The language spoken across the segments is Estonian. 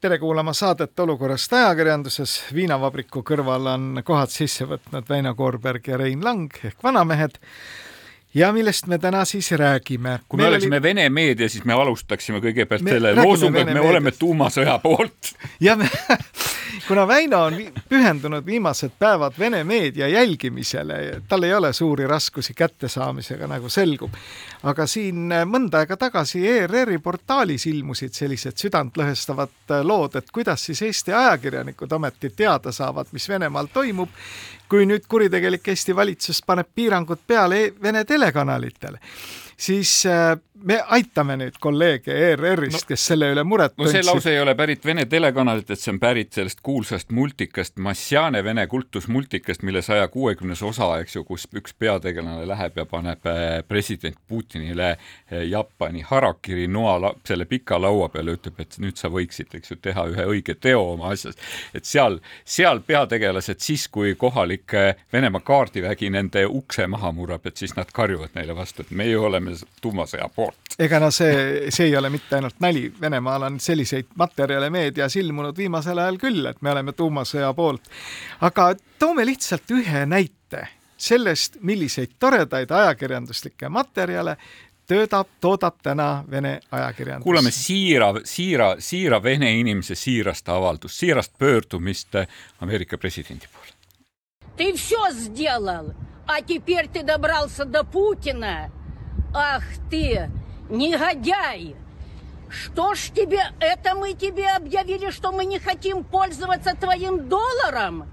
tere kuulama saadet Olukorrast ajakirjanduses. viinavabriku kõrval on kohad sisse võtnud Väino Koorberg ja Rein Lang ehk vanamehed. Ja millest me täna siis räägime? kui me Meil oleksime oli... Vene meedia, siis me alustaksime kõigepealt me selle loosungiga, et me meedias. oleme tuumasõja poolt. ja me kuna Väino on pühendunud viimased päevad Vene meedia jälgimisele, tal ei ole suuri raskusi kättesaamisega, nagu selgub. aga siin mõnda aega tagasi ERR-i portaalis ilmusid sellised südantlõhestavad lood, et kuidas siis Eesti ajakirjanikud ometi teada saavad, mis Venemaal toimub, kui nüüd kuritegelik Eesti valitsus paneb piirangud peale Vene telekanalitele siis äh, me aitame nüüd kolleege ERR-ist no,, kes selle üle muret tundsid. no see lause ei ole pärit Vene telekanalitelt, see on pärit sellest kuulsast multikast, Massiane Vene kultusmultikast, mille saja kuuekümnes osa, eks ju, kus üks peategelane läheb ja paneb äh, president Putinile äh, Jaapani harakiri noa selle pika laua peale, ütleb, et nüüd sa võiksid, eks ju, teha ühe õige teo oma asjas. et seal, seal peategelased siis, kui kohalik Venemaa kaardivägi nende ukse maha murrab, et siis nad karjuvad neile vastu, et meie oleme tuumasõja poolt. ega no see, see ei ole mitte ainult nali, Venemaal on selliseid materjale meedias ilmunud viimasel ajal küll, et me oleme tuumasõja poolt. aga toome lihtsalt ühe näite sellest, milliseid toredaid ajakirjanduslikke materjale töötab, toodab täna Vene ajakirjandus. kuulame siira, siira, siira vene inimese siirast avaldust, siirast pöördumist Ameerika presidendi poole. Ты все сделал, а теперь ты добрался до Путина Ах ты, негодяй! Что ж тебе, это мы тебе объявили, что мы не хотим пользоваться твоим долларом?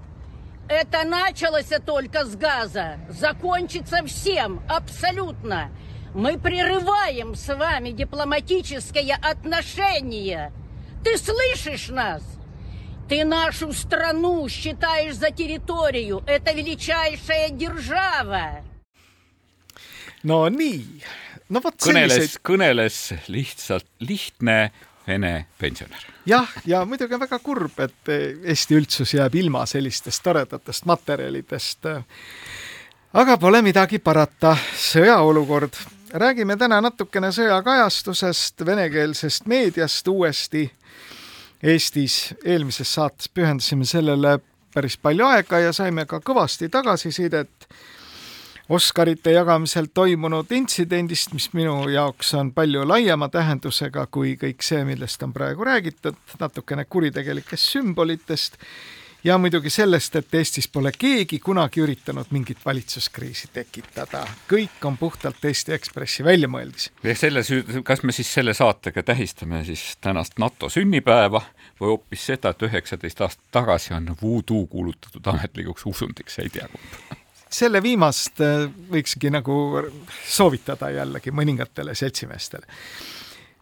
Это началось только с газа, закончится всем, абсолютно. Мы прерываем с вами дипломатическое отношение. Ты слышишь нас? Ты нашу страну считаешь за территорию. Это величайшая держава. No nii, no vot kõneles selliseid..., kõneles lihtsalt lihtne vene pensionär. jah, ja muidugi on väga kurb, et Eesti üldsus jääb ilma sellistest toredatest materjalidest. aga pole midagi parata, sõjaolukord. räägime täna natukene sõjakajastusest, venekeelsest meediast uuesti Eestis. eelmises saates pühendasime sellele päris palju aega ja saime ka kõvasti tagasisidet Oscarite jagamisel toimunud intsidendist, mis minu jaoks on palju laiema tähendusega kui kõik see, millest on praegu räägitud, natukene kuritegelikest sümbolitest ja muidugi sellest, et Eestis pole keegi kunagi üritanud mingit valitsuskriisi tekitada. kõik on puhtalt Eesti Ekspressi väljamõeldis. ja selle, kas me siis selle saatega tähistame siis tänast NATO sünnipäeva või hoopis seda, et üheksateist aastat tagasi on voodoo kuulutatud ametlikuks usundiks, ei tea kumba selle viimast äh, võikski nagu soovitada jällegi mõningatele seltsimeestele.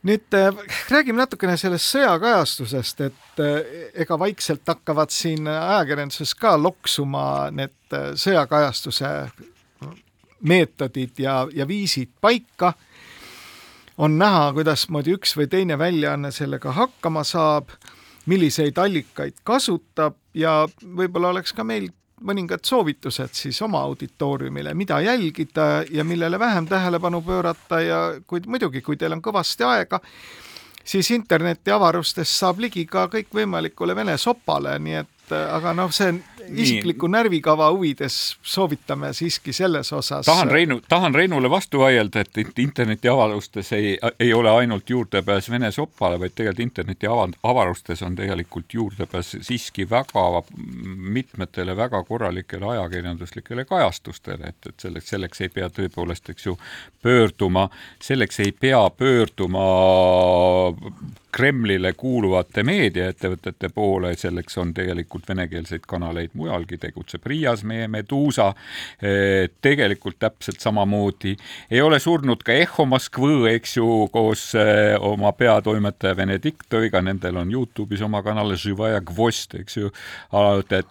nüüd äh, räägime natukene sellest sõjakajastusest, et äh, ega vaikselt hakkavad siin ajakirjanduses ka loksuma need sõjakajastuse meetodid ja, ja viisid paika. on näha, kuidasmoodi üks või teine väljaanne sellega hakkama saab, milliseid allikaid kasutab ja võib-olla oleks ka meil mõningad soovitused siis oma auditooriumile, mida jälgida ja millele vähem tähelepanu pöörata ja kuid muidugi, kui teil on kõvasti aega, siis interneti avarustest saab ligi ka kõikvõimalikule vene sopale, nii et aga noh, see isikliku närvikava huvides soovitame siiski selles osas. tahan Reinu, tahan Reinule vastu vaielda, et internetiavarustes ei, ei ole ainult juurdepääs Vene sopale, vaid tegelikult interneti avarustes on tegelikult juurdepääs siiski väga mitmetele väga korralikele ajakirjanduslikele kajastustele, et, et selleks, selleks ei pea tõepoolest, eks ju, pöörduma, selleks ei pea pöörduma Kremlile kuuluvate meediaettevõtete poole, selleks on tegelikult venekeelseid kanaleid mujalgi tegutseb, Riias meie Meduusa eh, tegelikult täpselt samamoodi, ei ole surnud ka Eho Moskvõ, eks ju, koos eh, oma peatoimetaja Venediktoviga, nendel on Youtube'is oma kanal Živaja Gvost, eks ju,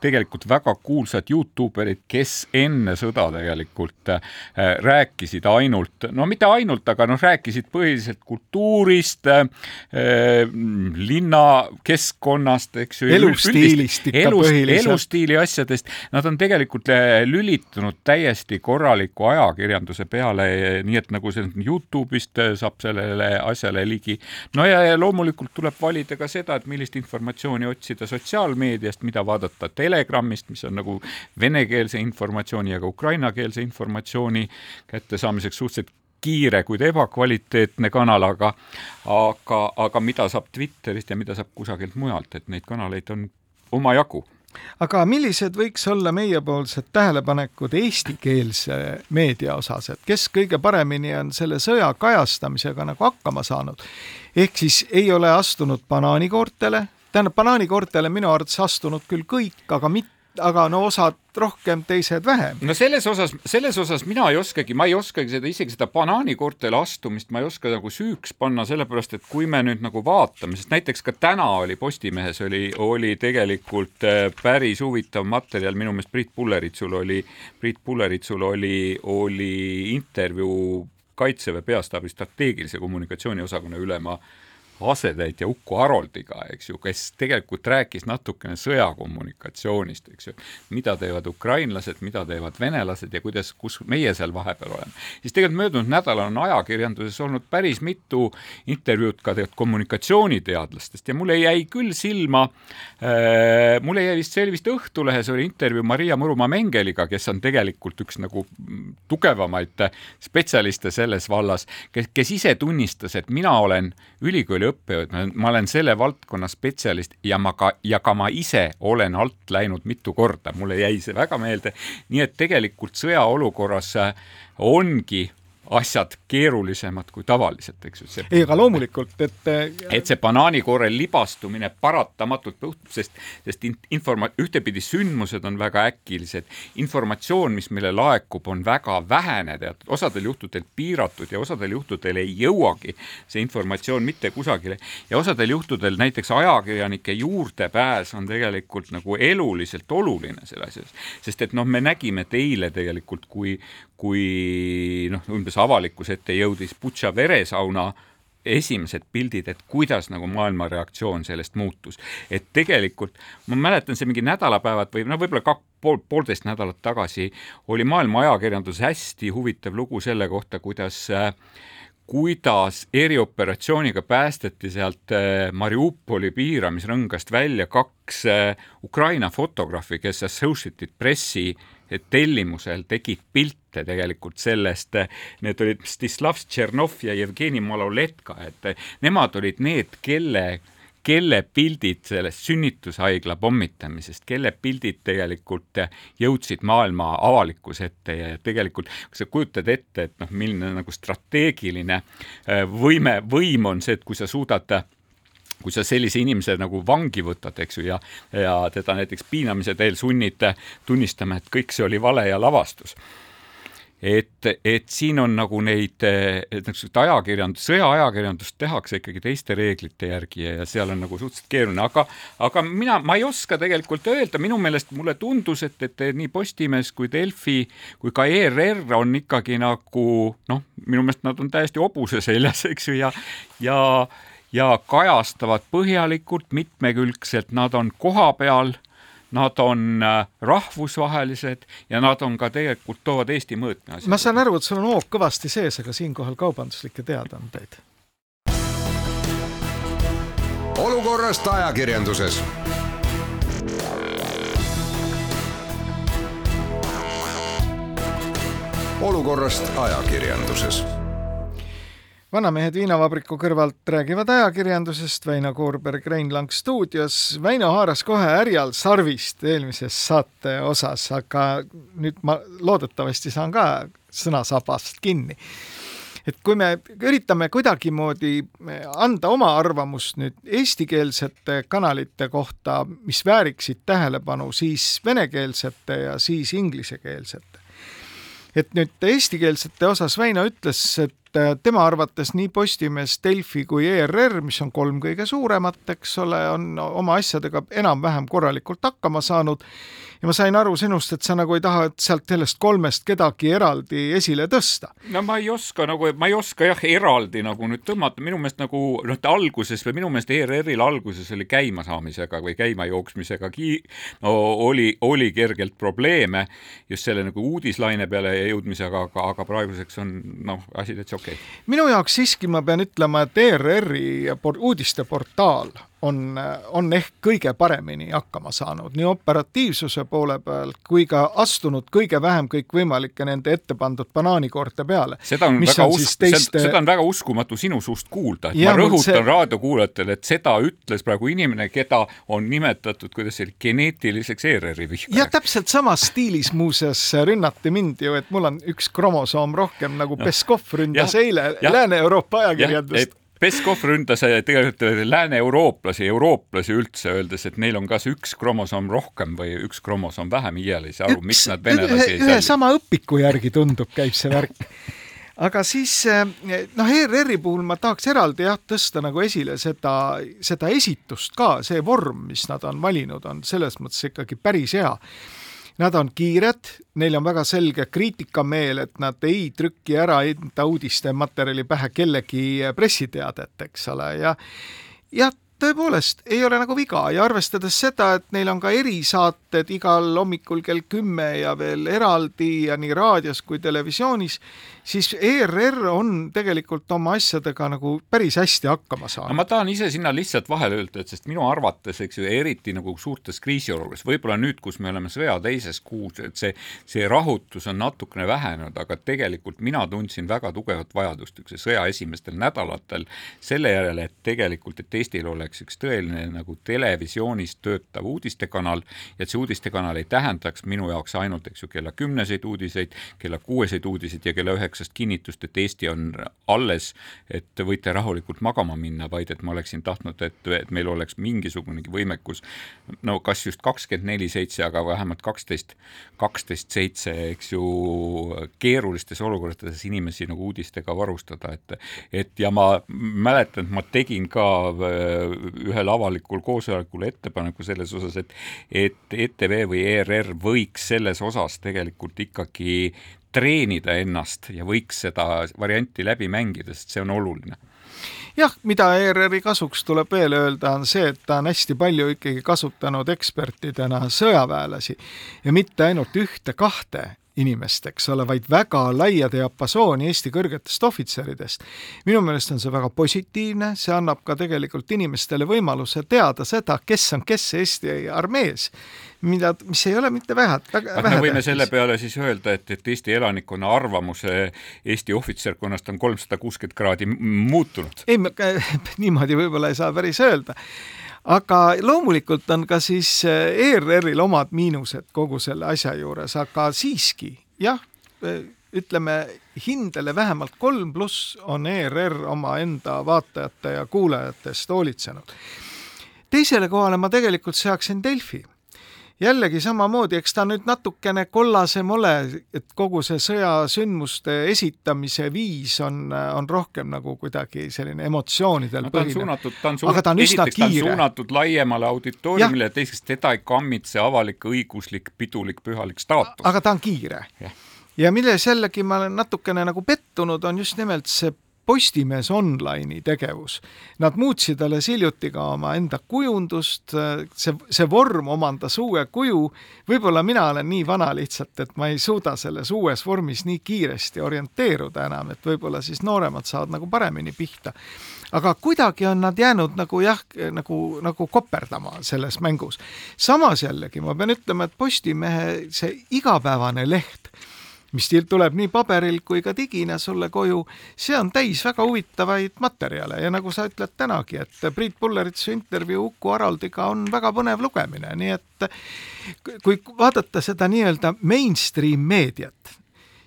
tegelikult väga kuulsad Youtuberid, kes enne sõda tegelikult rääkisid ainult, no mitte ainult, aga noh, rääkisid põhiliselt kultuurist, linnakeskkonnast, eks ju. elustiilist ikka elust, põhiliselt. elustiili asjadest, nad on tegelikult äh, lülitunud täiesti korraliku ajakirjanduse peale, nii et nagu see Youtube'ist äh, saab sellele asjale ligi. no ja, ja loomulikult tuleb valida ka seda, et millist informatsiooni otsida sotsiaalmeediast, mida vaadata Telegramist, mis on nagu venekeelse informatsiooni ja ka ukrainakeelse informatsiooni kättesaamiseks suhteliselt kiire, kuid ebakvaliteetne kanal, aga aga, aga mida saab Twitterist ja mida saab kusagilt mujalt, et neid kanaleid on omajagu aga millised võiks olla meiepoolsed tähelepanekud eestikeelse meedia osas, et kes kõige paremini on selle sõja kajastamisega nagu hakkama saanud? ehk siis ei ole astunud banaanikoortele, tähendab, banaanikoortele minu arvates astunud küll kõik, aga mitte aga no osad rohkem, teised vähem. no selles osas, selles osas mina ei oskagi, ma ei oskagi seda isegi seda banaanikortele astumist ma ei oska nagu süüks panna, sellepärast et kui me nüüd nagu vaatame, sest näiteks ka täna oli Postimehes oli, oli tegelikult äh, päris huvitav materjal, minu meelest Priit Pulleritsul oli, Priit Pulleritsul oli, oli intervjuu Kaitseväe peastaabi strateegilise kommunikatsiooni osakonna ülema äh, asetäitja Uku Haroldiga, eks ju, kes tegelikult rääkis natukene sõjakommunikatsioonist, eks ju, mida teevad ukrainlased, mida teevad venelased ja kuidas, kus meie seal vahepeal oleme. siis tegelikult möödunud nädalal on ajakirjanduses olnud päris mitu intervjuud ka tegelikult kommunikatsiooniteadlastest ja mulle jäi küll silma äh,, mulle jäi vist, see oli vist Õhtulehes oli intervjuu Maria Mõrumaa Mengeliga, kes on tegelikult üks nagu tugevamaid spetsialiste selles vallas, kes, kes ise tunnistas, et mina olen ülikooli õppejõud, ma olen selle valdkonna spetsialist ja ma ka, ja ka ma ise olen alt läinud mitu korda, mulle jäi see väga meelde. nii et tegelikult sõjaolukorras ongi asjad keerulisemad kui tavaliselt, eks ju. ei, aga loomulikult, et et see banaanikoore libastumine paratamatult juhtub, sest, sest informa-, ühtepidi sündmused on väga äkilised, informatsioon, mis meile laekub, on väga vähene, teatud osadel juhtudel piiratud ja osadel juhtudel ei jõuagi see informatsioon mitte kusagile. Ja osadel juhtudel näiteks ajakirjanike juurdepääs on tegelikult nagu eluliselt oluline selle asjas, sest et noh, me nägime, et eile tegelikult, kui, kui noh, umbes avalikkuse ette jõudis Butša veresauna esimesed pildid, et kuidas nagu maailma reaktsioon sellest muutus. et tegelikult ma mäletan, see mingi nädalapäevad või no võib-olla kak-, pool, poolteist nädalat tagasi oli maailma ajakirjanduses hästi huvitav lugu selle kohta, kuidas äh, kuidas erioperatsiooniga päästeti sealt äh, Mariupoli piiramisrõngast välja kaks äh, Ukraina fotograafi, kes Associated Pressi tellimusel tegid pilte tegelikult sellest, need olid Stislav Tšernov ja Jevgeni Maloletka, et nemad olid need, kelle kelle pildid sellest sünnitushaigla pommitamisest, kelle pildid tegelikult jõudsid maailma avalikkuse ette ja tegelikult kui sa kujutad ette, et noh, milline nagu strateegiline äh, võime, võim on see, et kui sa suudad kui sa sellise inimese nagu vangi võtad, eks ju, ja, ja teda näiteks piinamise teel sunnid tunnistama, et kõik see oli vale ja lavastus. Et, et siin on nagu neid, niisugust ajakirjandus, sõjaajakirjandust tehakse ikkagi teiste reeglite järgi ja seal on nagu suhteliselt keeruline, aga, aga mina, ma ei oska tegelikult öelda, minu meelest mulle tundus, et, et nii Postimees kui Delfi kui ka ERR on ikkagi nagu noh, minu meelest nad on täiesti hobuse seljas, eks ju, ja, ja ja kajastavad põhjalikult, mitmekülgselt, nad on kohapeal nad on äh, rahvusvahelised ja nad on ka tegelikult, toovad Eesti mõõtme asja. ma saan aru, et sul on hoog kõvasti sees, aga siinkohal kaubanduslikke teadaandeid. olukorrast ajakirjanduses olukorrast ajakirjanduses vanamehed viinavabriku kõrvalt räägivad ajakirjandusest, Väino Koorberg, Rein Lang stuudios. Väino haaras kohe härjal sarvist eelmises saate osas, aga nüüd ma loodetavasti saan ka sõnasabast kinni. et kui me üritame kuidagimoodi anda oma arvamust nüüd eestikeelsete kanalite kohta, mis vääriksid tähelepanu, siis venekeelsete ja siis inglisekeelsete. et nüüd eestikeelsete osas Väino ütles, et tema arvates nii Postimees, Delfi kui ERR, mis on kolm kõige suuremat, eks ole, on oma asjadega enam-vähem korralikult hakkama saanud ja ma sain aru sinust, et sa nagu ei taha, et sealt sellest kolmest kedagi eraldi esile tõsta. no ma ei oska nagu, ma ei oska jah, eraldi nagu nüüd tõmmata, minu meelest nagu noh, ta alguses või minu meelest ERR-il alguses oli käimasaamisega või käimajooksmisega ki-, no oli, oli kergelt probleeme just selle nagu uudislaine peale jõudmisega, aga, aga praeguseks on noh, asi täitsa okei. Okay.. minu jaoks siiski ma pean ütlema, et ERR-i uudisteportaal on, on ehk kõige paremini hakkama saanud nii operatiivsuse poole peal kui ka astunud kõige vähem kõikvõimalikke nende ette pandud banaanikoorte peale. seda on väga us-, teiste... seda on väga uskumatu sinu suust kuulda, et ja, ma rõhutan see... raadiokuulajatele, et seda ütles praegu inimene, keda on nimetatud, kuidas see oli, geneetiliseks ERR-i vihkajaks. jah, täpselt samas stiilis muuseas rünnati mind ju, et mul on üks kromosoom rohkem nagu Peskov ründas ja, eile Lääne-Euroopa ajakirjandust Peskov ründas eh, tegelikult eh, lääne-eurooplasi, eurooplasi üldse, öeldes, et neil on kas üks kromosoom rohkem või üks kromosoom vähem, iial ei saa aru, miks nad venelasi ei salli. ühe sama õpiku järgi tundub, käib see värk aga siis eh, noh, ERR-i puhul ma tahaks eraldi jah, tõsta nagu esile seda, seda esitust ka, see vorm, mis nad on valinud, on selles mõttes ikkagi päris hea Nad on kiired, neil on väga selge kriitikameel, et nad ei trüki ära enda uudistematerjali pähe kellegi pressiteadet, eks ole, ja ja tõepoolest ei ole nagu viga ja arvestades seda, et neil on ka erisaated igal hommikul kell kümme ja veel eraldi ja nii raadios kui televisioonis, siis ERR on tegelikult oma asjadega nagu päris hästi hakkama saanud no,. ma tahan ise sinna lihtsalt vahele öelda, et sest minu arvates, eks ju, eriti nagu suurtes kriisiolukorras, võib-olla nüüd, kus me oleme sõja teises kuus, et see, see rahutus on natukene vähenenud, aga tegelikult mina tundsin väga tugevat vajadust niisuguse sõja esimestel nädalatel selle järele, et tegelikult, et Eestil oleks üks tõeline nagu televisioonis töötav uudistekanal ja et see uudistekanal ei tähendaks minu jaoks ainult, eks ju, kella kümneseid uudiseid, kella kuueseid uudiseid ja kella üheksast kinnitust, et Eesti on alles, et võite rahulikult magama minna, vaid et ma oleksin tahtnud, et, et meil oleks mingisugunegi võimekus, no kas just kakskümmend neli seitse, aga vähemalt kaksteist, kaksteist seitse, eks ju, keerulistes olukordades inimesi nagu uudistega varustada, et et ja ma mäletan, et ma tegin ka ühel avalikul koosolekul ettepaneku selles osas, et et ETV või ERR võiks selles osas tegelikult ikkagi treenida ennast ja võiks seda varianti läbi mängida, sest see on oluline. Jah, mida ERR-i kasuks tuleb veel öelda, on see, et ta on hästi palju ikkagi kasutanud ekspertidena sõjaväelasi ja mitte ainult ühte-kahte inimest, eks ole, vaid väga laia diapasooni Eesti kõrgetest ohvitseridest. minu meelest on see väga positiivne, see annab ka tegelikult inimestele võimaluse teada seda, kes on kes Eesti armees, mida, mis ei ole mitte vähe, väga vähe me võime tähtis. selle peale siis öelda, et, et Eesti elanikkonna arvamuse Eesti ohvitserkonnast on kolmsada kuuskümmend kraadi muutunud. ei, niimoodi võib-olla ei saa päris öelda aga loomulikult on ka siis eh, ERR-il omad miinused kogu selle asja juures, aga siiski jah, eh, ütleme hindele vähemalt kolm pluss on ERR omaenda vaatajate ja kuulajate eest hoolitsenud. teisele kohale ma tegelikult seaksin Delfi jällegi samamoodi, eks ta nüüd natukene kollasem ole, et kogu see sõjasündmuste esitamise viis on, on rohkem nagu kuidagi selline emotsioonidel no, põhine. suunatud, ta on suunatud, aga ta on üsna kiire. suunatud laiemale auditooriumile ja teiseks teda ei kammitse avalik-õiguslik pidulik pühalik staatus. aga ta on kiire. ja milles jällegi ma olen natukene nagu pettunud, on just nimelt see Postimees Online'i tegevus. Nad muutsid alles hiljuti ka omaenda kujundust, see, see vorm omandas uue kuju, võib-olla mina olen nii vana lihtsalt, et ma ei suuda selles uues vormis nii kiiresti orienteeruda enam, et võib-olla siis nooremad saavad nagu paremini pihta. aga kuidagi on nad jäänud nagu jah, nagu, nagu koperdama selles mängus. samas jällegi ma pean ütlema, et Postimehe see igapäevane leht mis tuleb nii paberil kui ka digina sulle koju, see on täis väga huvitavaid materjale ja nagu sa ütled tänagi, et Priit Pulleritsu intervjuu Uku Haraldiga on väga põnev lugemine, nii et kui vaadata seda nii-öelda mainstream meediat,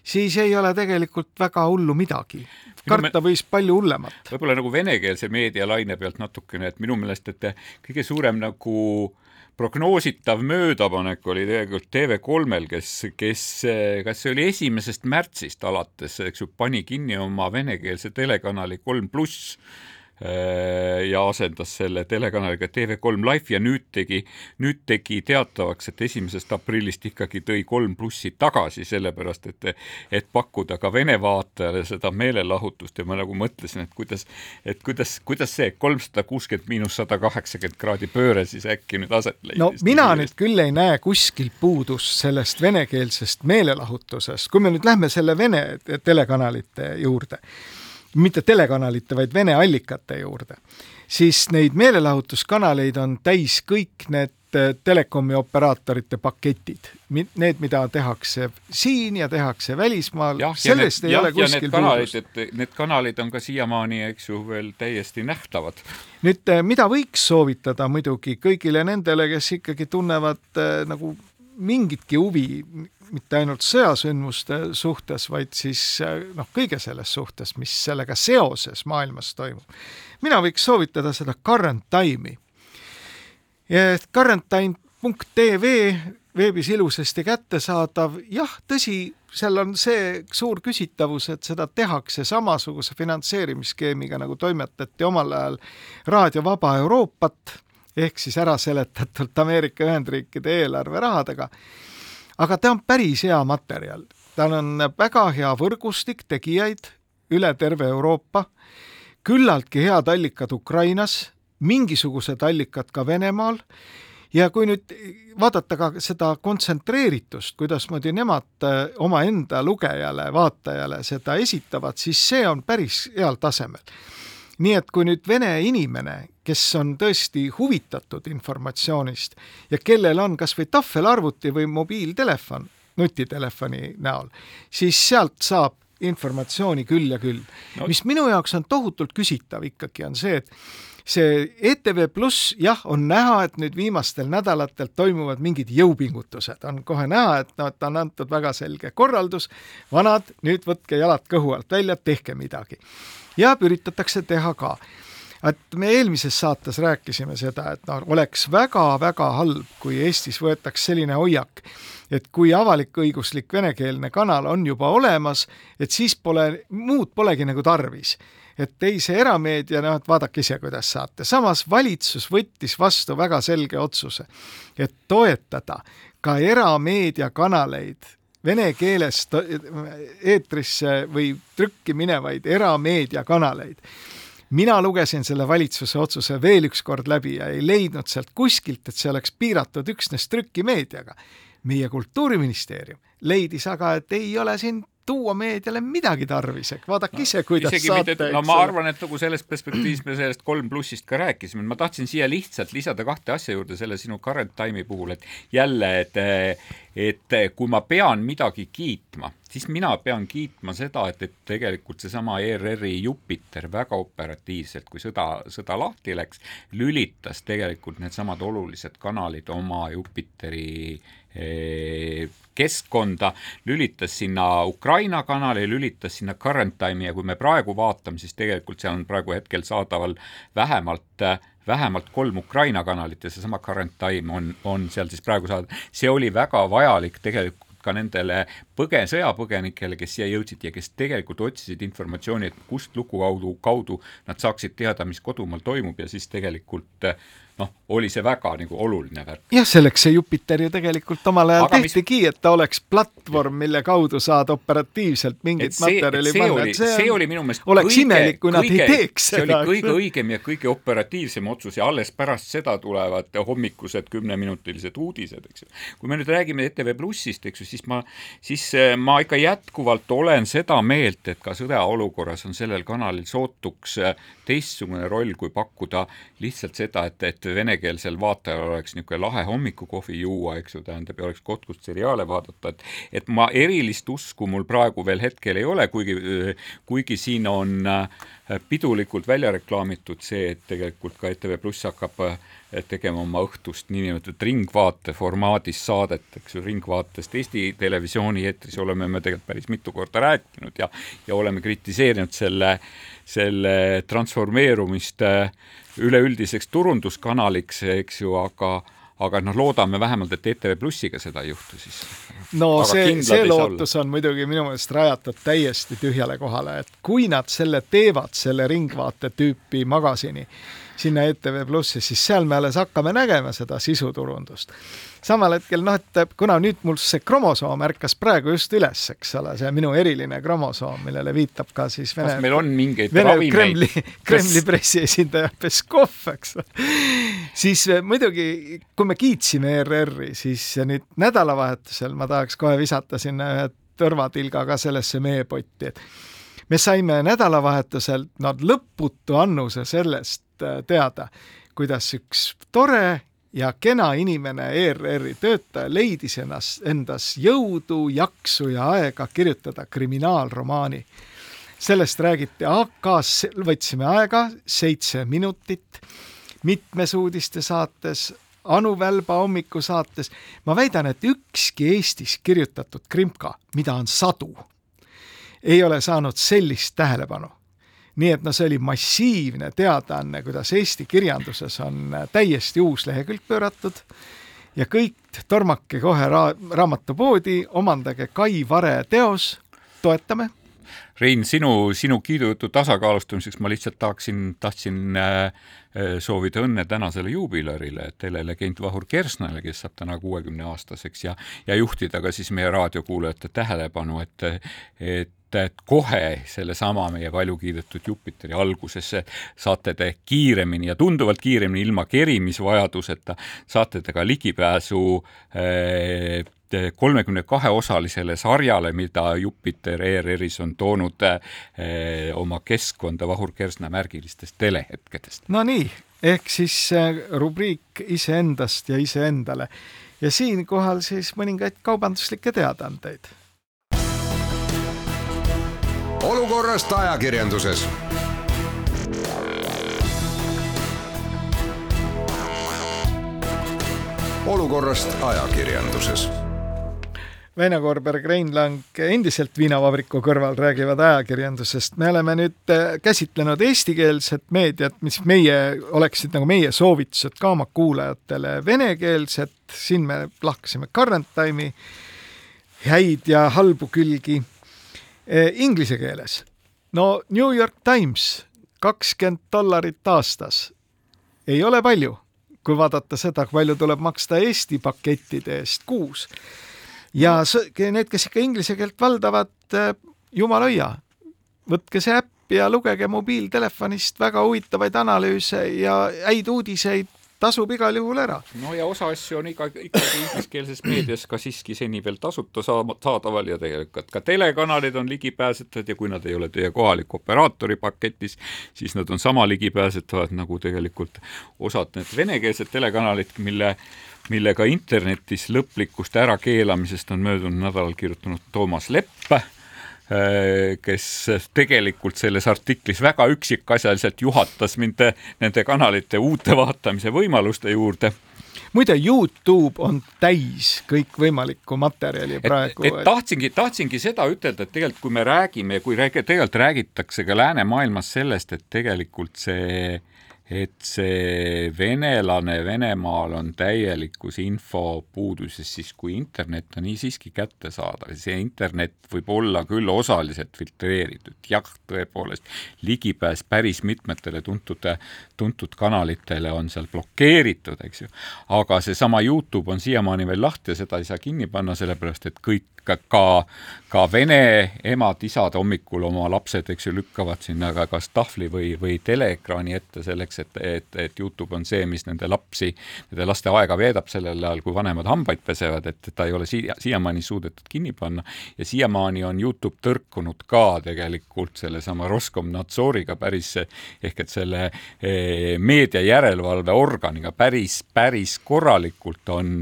siis ei ole tegelikult väga hullu midagi. karta võis palju hullemat. võib-olla nagu venekeelse meedialaine pealt natukene, et minu meelest, et kõige suurem nagu prognoositav möödapanek oli tegelikult TV3-l, kes, kes, kas see oli esimesest märtsist alates, eks ju, pani kinni oma venekeelse telekanali Kolm pluss ja asendas selle telekanaliga TV3 Live ja nüüd tegi, nüüd tegi teatavaks, et esimesest aprillist ikkagi tõi kolm plussi tagasi, sellepärast et, et pakkuda ka Vene vaatajale seda meelelahutust ja ma nagu mõtlesin, et kuidas, et kuidas, kuidas see kolmsada kuuskümmend miinus sada kaheksakümmend kraadi pööre siis äkki nüüd aset leidis. no mina nüüd küll ei näe kuskil puudust sellest venekeelsest meelelahutusest, kui me nüüd lähme selle Vene telekanalite juurde mitte telekanalite, vaid Vene allikate juurde, siis neid meelelahutuskanaleid on täis kõik need äh, telekomi operaatorite paketid, need, mida tehakse siin ja tehakse välismaal, sellest need, ei jah, ole kuskil puudust. need kanalid on ka siiamaani, eks ju, veel täiesti nähtavad. nüüd, äh, mida võiks soovitada muidugi kõigile nendele, kes ikkagi tunnevad äh, nagu mingitki huvi mitte ainult sõjasündmuste suhtes, vaid siis noh, kõige selles suhtes, mis sellega seoses maailmas toimub. mina võiks soovitada seda Current Time'i. Currentime.tv veebis ilusasti kättesaadav, jah, tõsi, seal on see suur küsitavus, et seda tehakse samasuguse finantseerimisskeemiga, nagu toimetati omal ajal Raadio Vaba Euroopat, ehk siis ära seletatult Ameerika Ühendriikide eelarverahadega aga ta on päris hea materjal, tal on väga hea võrgustik tegijaid üle terve Euroopa, küllaltki head allikad Ukrainas, mingisugused allikad ka Venemaal. Ja kui nüüd vaadata ka seda kontsentreeritust, kuidasmoodi nemad äh, omaenda lugejale, vaatajale seda esitavad, siis see on päris heal tasemel. Nii et kui nüüd vene inimene, kes on tõesti huvitatud informatsioonist ja kellel on kas või tahvelarvuti või mobiiltelefon, nutitelefoni näol, siis sealt saab informatsiooni küll ja küll. No.. mis minu jaoks on tohutult küsitav ikkagi, on see, et see ETV Pluss, jah, on näha, et nüüd viimastel nädalatel toimuvad mingid jõupingutused, on kohe näha, et noh, et on antud väga selge korraldus, vanad, nüüd võtke jalad kõhu alt välja, tehke midagi. Ja üritatakse teha ka et me eelmises saates rääkisime seda, et noh, oleks väga-väga halb, kui Eestis võetaks selline hoiak, et kui avalik-õiguslik venekeelne kanal on juba olemas, et siis pole, muud polegi nagu tarvis. et ei, see erameedia, noh, et vaadake ise, kuidas saate. samas valitsus võttis vastu väga selge otsuse, et toetada ka erameediakanaleid vene keeles eetrisse või trükki minevaid erameediakanaleid. Mina lugesin selle valitsuse otsuse veel üks kord läbi ja ei leidnud sealt kuskilt, et see oleks piiratud üksnes trükimeediaga. meie Kultuuriministeerium leidis aga, et ei ole siin tuua meediale midagi tarvis, ehk vaadake ise, kuidas Isegi saate. no ma arvan, et nagu sellest perspektiivist me sellest kolm plussist ka rääkisime, ma tahtsin siia lihtsalt lisada kahte asja juurde selle sinu current time'i puhul, et jälle, et et kui ma pean midagi kiitma, siis mina pean kiitma seda, et, et tegelikult seesama ERR-i Jupiter väga operatiivselt, kui sõda, sõda lahti läks, lülitas tegelikult needsamad olulised kanalid oma Jupiteri keskkonda, lülitas sinna Ukraina kanali, lülitas sinna Current Time'i ja kui me praegu vaatame, siis tegelikult seal on praegu hetkel saadaval vähemalt vähemalt kolm Ukraina kanalit ja seesama Current Time on, on seal siis praegu saada, see oli väga vajalik tegelikult ka nendele põge-, sõjapõgenikele, kes siia jõudsid ja kes tegelikult otsisid informatsiooni, et kust luku kaudu, kaudu nad saaksid teada, mis kodumaal toimub ja siis tegelikult noh, oli see väga nagu oluline värk. jah, selleks see Jupiter ju tegelikult omal ajal Aga tehtigi mis..., et ta oleks platvorm, mille kaudu saad operatiivselt mingit see, materjali see panna. see, see oli minu meelest oleks kõige, imelik, kui nad kõige, ei teeks seda. see oli kõige õigem ja kõige operatiivsem otsus ja alles pärast seda tulevad hommikused kümneminutilised uudised, eks ju. kui me nüüd räägime ETV Plussist, eks ju, siis ma, siis eh, ma ikka jätkuvalt olen seda meelt, et ka sõjaolukorras on sellel kanalil sootuks eh, teistsugune roll, kui pakkuda lihtsalt seda, et, et venekeelsel vaatajal oleks niisugune lahe hommikukohvi juua, eks ju, tähendab, ja oleks koht, kust seriaale vaadata, et et ma erilist usku mul praegu veel hetkel ei ole, kuigi, kuigi siin on pidulikult välja reklaamitud see, et tegelikult ka ETV Pluss hakkab tegema oma õhtust niinimetatud ringvaate formaadis saadet, eks ju, Ringvaatest Eesti Televisiooni eetris oleme me tegelikult päris mitu korda rääkinud ja ja oleme kritiseerinud selle, selle transformeerumist üleüldiseks turunduskanaliks, eks ju, aga aga noh, loodame vähemalt, et ETV Plussiga seda ei juhtu siis. no aga see, see lootus olla. on muidugi minu meelest rajatud täiesti tühjale kohale, et kui nad selle teevad, selle Ringvaate tüüpi magasini, sinna ETV Plussi, siis seal me alles hakkame nägema seda sisuturundust. samal hetkel noh, et kuna nüüd mul see kromosoom ärkas praegu just üles, eks ole, see minu eriline kromosoom, millele viitab ka siis Vene. kas meil on mingeid Vene ravimeid? Kremli, Kremli pressiesindaja Peskov, eks siis eh, muidugi, kui me kiitsime ERR-i, siis nüüd nädalavahetusel ma tahaks kohe visata sinna ühe tõrvatilga ka sellesse meepotti, et me saime nädalavahetusel no lõputu annuse sellest teada, kuidas üks tore ja kena inimene, ERR-i töötaja, leidis ennast, endas jõudu, jaksu ja aega kirjutada kriminaalromaani. sellest räägiti AK-s, võtsime aega seitse minutit, mitmes uudiste saates, Anu Välba hommikusaates. ma väidan, et ükski Eestis kirjutatud krimka, mida on sadu ei ole saanud sellist tähelepanu. Nii et no see oli massiivne teadaanne, kuidas Eesti kirjanduses on täiesti uus lehekülg pööratud. Ja kõik tormake kohe ra raamatupoodi, omandage Kai Vare teos, toetame Rein, sinu, sinu kiidujutu tasakaalustamiseks ma lihtsalt tahaksin, tahtsin äh, äh, soovida õnne tänasele juubilöörile, telelegend Vahur Kersnale, kes saab täna kuuekümne aastaseks ja, ja juhtida ka siis meie raadiokuulajate tähelepanu, et, et et kohe sellesama meie palju kiidetud Jupiteri algusesse saate te kiiremini ja tunduvalt kiiremini ilma kerimisvajaduseta saate te ka ligipääsu äh, kolmekümne kahe osalisele sarjale, mida Jupiter ERR-is on toonud eh, oma keskkonda Vahur Kersna märgilistest telehetkedest. no nii, ehk siis eh, rubriik iseendast ja iseendale ja siinkohal siis mõningaid kaubanduslikke teadaandeid. olukorrast ajakirjanduses olukorrast ajakirjanduses Väino Koorberg, Rein Lang endiselt viinavabriku kõrval räägivad ajakirjandusest. me oleme nüüd äh, käsitlenud eestikeelset meediat, mis meie, oleksid nagu meie soovitused ka oma kuulajatele. Venekeelset, siin me lahkasime Current Time'i häid ja halbu külgi. Äh, inglise keeles, no New York Times, kakskümmend dollarit aastas ei ole palju, kui vaadata seda, palju tuleb maksta Eesti pakettide eest kuus ja need, kes ikka inglise keelt valdavad, äh, jumala hoia, võtke see äpp ja lugege mobiiltelefonist väga huvitavaid analüüse ja häid uudiseid tasub igal juhul ära. no ja osa asju on iga, ikkagi ingliskeelses meedias ka siiski seni veel tasuta saadaval ja tegelikult ka telekanalid on ligipääsetavad ja kui nad ei ole teie kohaliku operaatori paketis, siis nad on sama ligipääsetavad nagu tegelikult osad need venekeelsed telekanalid, mille millega internetis lõplikust ärakeelamisest on möödunud nädalal kirjutanud Toomas Lepp, äh, kes tegelikult selles artiklis väga üksikasjaliselt juhatas mind nende kanalite uute vaatamise võimaluste juurde muide, Youtube on täis kõikvõimalikku materjali praegu. et tahtsingi, tahtsingi seda ütelda, et tegelikult kui me räägime, kui räägi, tegelikult räägitakse ka läänemaailmas sellest, et tegelikult see äh, et see venelane Venemaal on täielikus infopuuduses, siis kui internet on nii siiski kättesaadav, see internet võib olla küll osaliselt filtreeritud, jah, tõepoolest, ligipääs päris mitmetele tuntud, tuntud kanalitele on seal blokeeritud, eks ju, aga seesama Youtube on siiamaani veel lahti ja seda ei saa kinni panna, sellepärast et kõik ka, ka vene emad-isad hommikul oma lapsed, eks ju, lükkavad sinna ka kas tahvli või, või teleekraani ette selleks, et, et, et Youtube on see, mis nende lapsi, nende laste aega veedab sellel ajal, kui vanemad hambaid pesevad, et ta ei ole siia, siiamaani suudetud kinni panna. Ja siiamaani on Youtube tõrkunud ka tegelikult sellesama Roskomnadzoriga päris ehk et selle eh, meedia järelevalveorganiga päris, päris korralikult on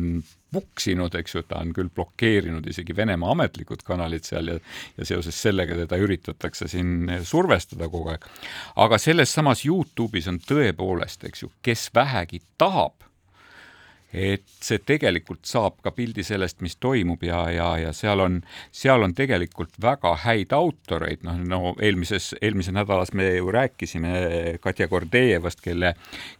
vuksinud, eks ju, ta on küll blokeerinud isegi Venemaa ametlikud kanalid seal ja ja seoses sellega teda üritatakse siin survestada kogu aeg. aga selles samas Youtube'is on tõepoolest, eks ju, kes vähegi tahab et see tegelikult saab ka pildi sellest, mis toimub ja, ja, ja seal on, seal on tegelikult väga häid autoreid, noh, no eelmises, eelmises nädalas me ju rääkisime Katja Gordejevast, kelle,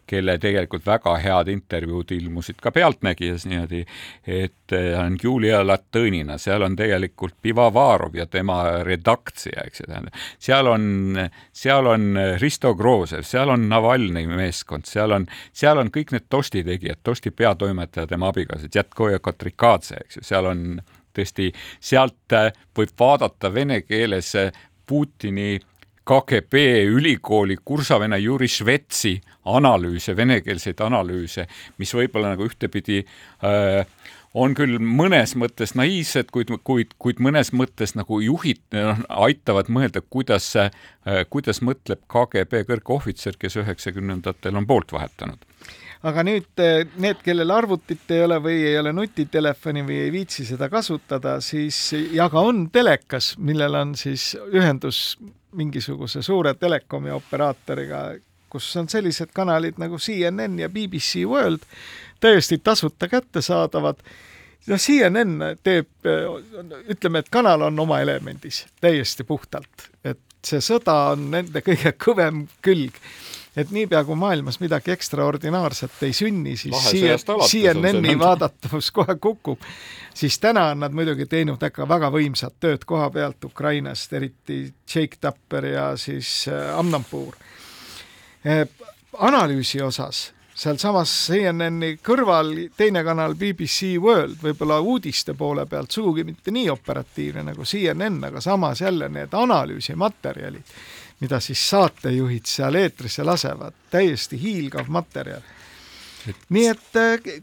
kelle tegelikult väga head intervjuud ilmusid ka Pealtnägijas niimoodi, et on Julia Latõnina, seal on tegelikult Pivovarov ja tema redaktsia, eks ju, tähendab, seal on, seal on Risto Groosev, seal on Navalnõi meeskond, seal on, seal on kõik need Tosti tegijad, Tosti peatoimetaja, toimetaja, tema abikaasa, Djatko ja Kotrikadze, eks ju, seal on tõesti, sealt äh, võib vaadata vene keeles äh, Putini KGB ülikooli kursavene Juri Švetsi analüüse, venekeelseid analüüse, mis võib-olla nagu ühtepidi äh, on küll mõnes mõttes naiivsed, kuid, kuid, kuid mõnes mõttes nagu juhid noh, aitavad mõelda, kuidas, kuidas mõtleb KGB kõrgohvitser, kes üheksakümnendatel on poolt vahetanud aga nüüd eh, need, kellel arvutit ei ole või ei ole nutitelefoni või ei viitsi seda kasutada, siis ja ka on telekas, millel on siis ühendus mingisuguse suure telekomi operaatoriga, kus on sellised kanalid nagu CNN ja BBC World täiesti tasuta kättesaadavad. No CNN teeb, ütleme, et kanal on oma elemendis täiesti puhtalt, et see sõda on nende kõige kõvem külg et niipea kui maailmas midagi ekstraordinaarset ei sünni, siis CNN-i vaadatavus kohe kukub. siis täna on nad muidugi teinud ikka väga võimsat tööd koha pealt Ukrainast, eriti Jake Tapper ja siis äh, Amnapur. Äh, analüüsi osas sealsamas CNN-i kõrval teine kanal BBC World, võib-olla uudiste poole pealt sugugi mitte nii operatiivne nagu CNN, aga samas jälle need analüüsimaterjalid mida siis saatejuhid seal eetrisse lasevad, täiesti hiilgav materjal. nii et äh,